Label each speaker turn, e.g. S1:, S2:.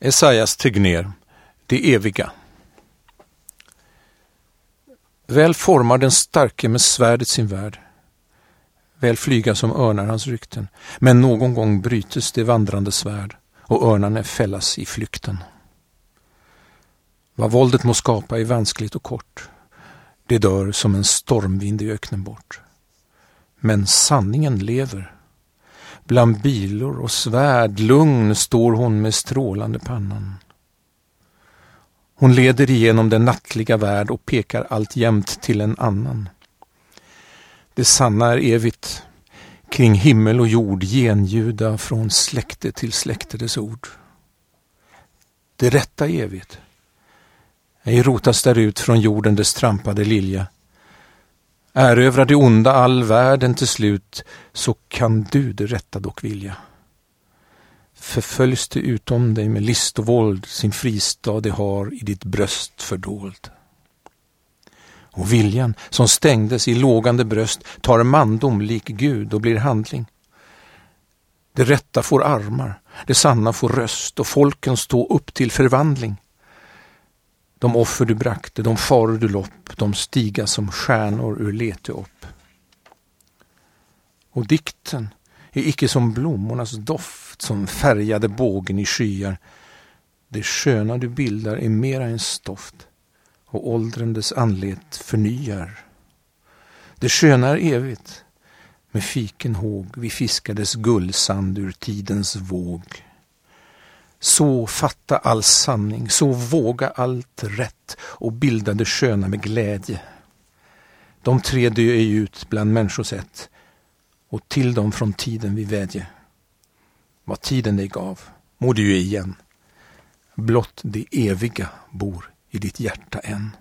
S1: Esaias Tegner, det eviga. Väl formar den starke med svärdet sin värld. Väl flyga som örnar hans rykten. Men någon gång brytes det vandrande svärd och örnarna fällas i flykten. Vad våldet må skapa är vanskligt och kort. Det dör som en stormvind i öknen bort. Men sanningen lever Bland bilor och svärd lugn står hon med strålande pannan. Hon leder igenom den nattliga värld och pekar alltjämt till en annan. Det sanna är evigt, kring himmel och jord genljuda från släkte till släkte dess ord. Det rätta är evigt. Ej rotas därut från jorden dess trampade lilja. Erövrar det onda all världen till slut, så kan du det rätta dock vilja. Förföljs det utom dig med list och våld, sin fristad det har i ditt bröst fördold. Och viljan som stängdes i lågande bröst tar mandom lik Gud och blir handling. Det rätta får armar, det sanna får röst och folken stå upp till förvandling. De offer du brakte, de faror du lopp, de stiga som stjärnor ur lete upp. Och dikten är icke som blommornas doft som färgade bågen i skyar. Det sköna du bildar är mera än stoft och åldrandes anlet förnyar. Det sköna är evigt, med fiken håg vi fiskades gullsand ur tidens våg. Så fatta all sanning, så våga allt rätt och bilda det sköna med glädje. De tre dö ej ut bland människosätt och till dem från tiden vi vädje. Vad tiden dig gav må du ju igen. Blott det eviga bor i ditt hjärta än.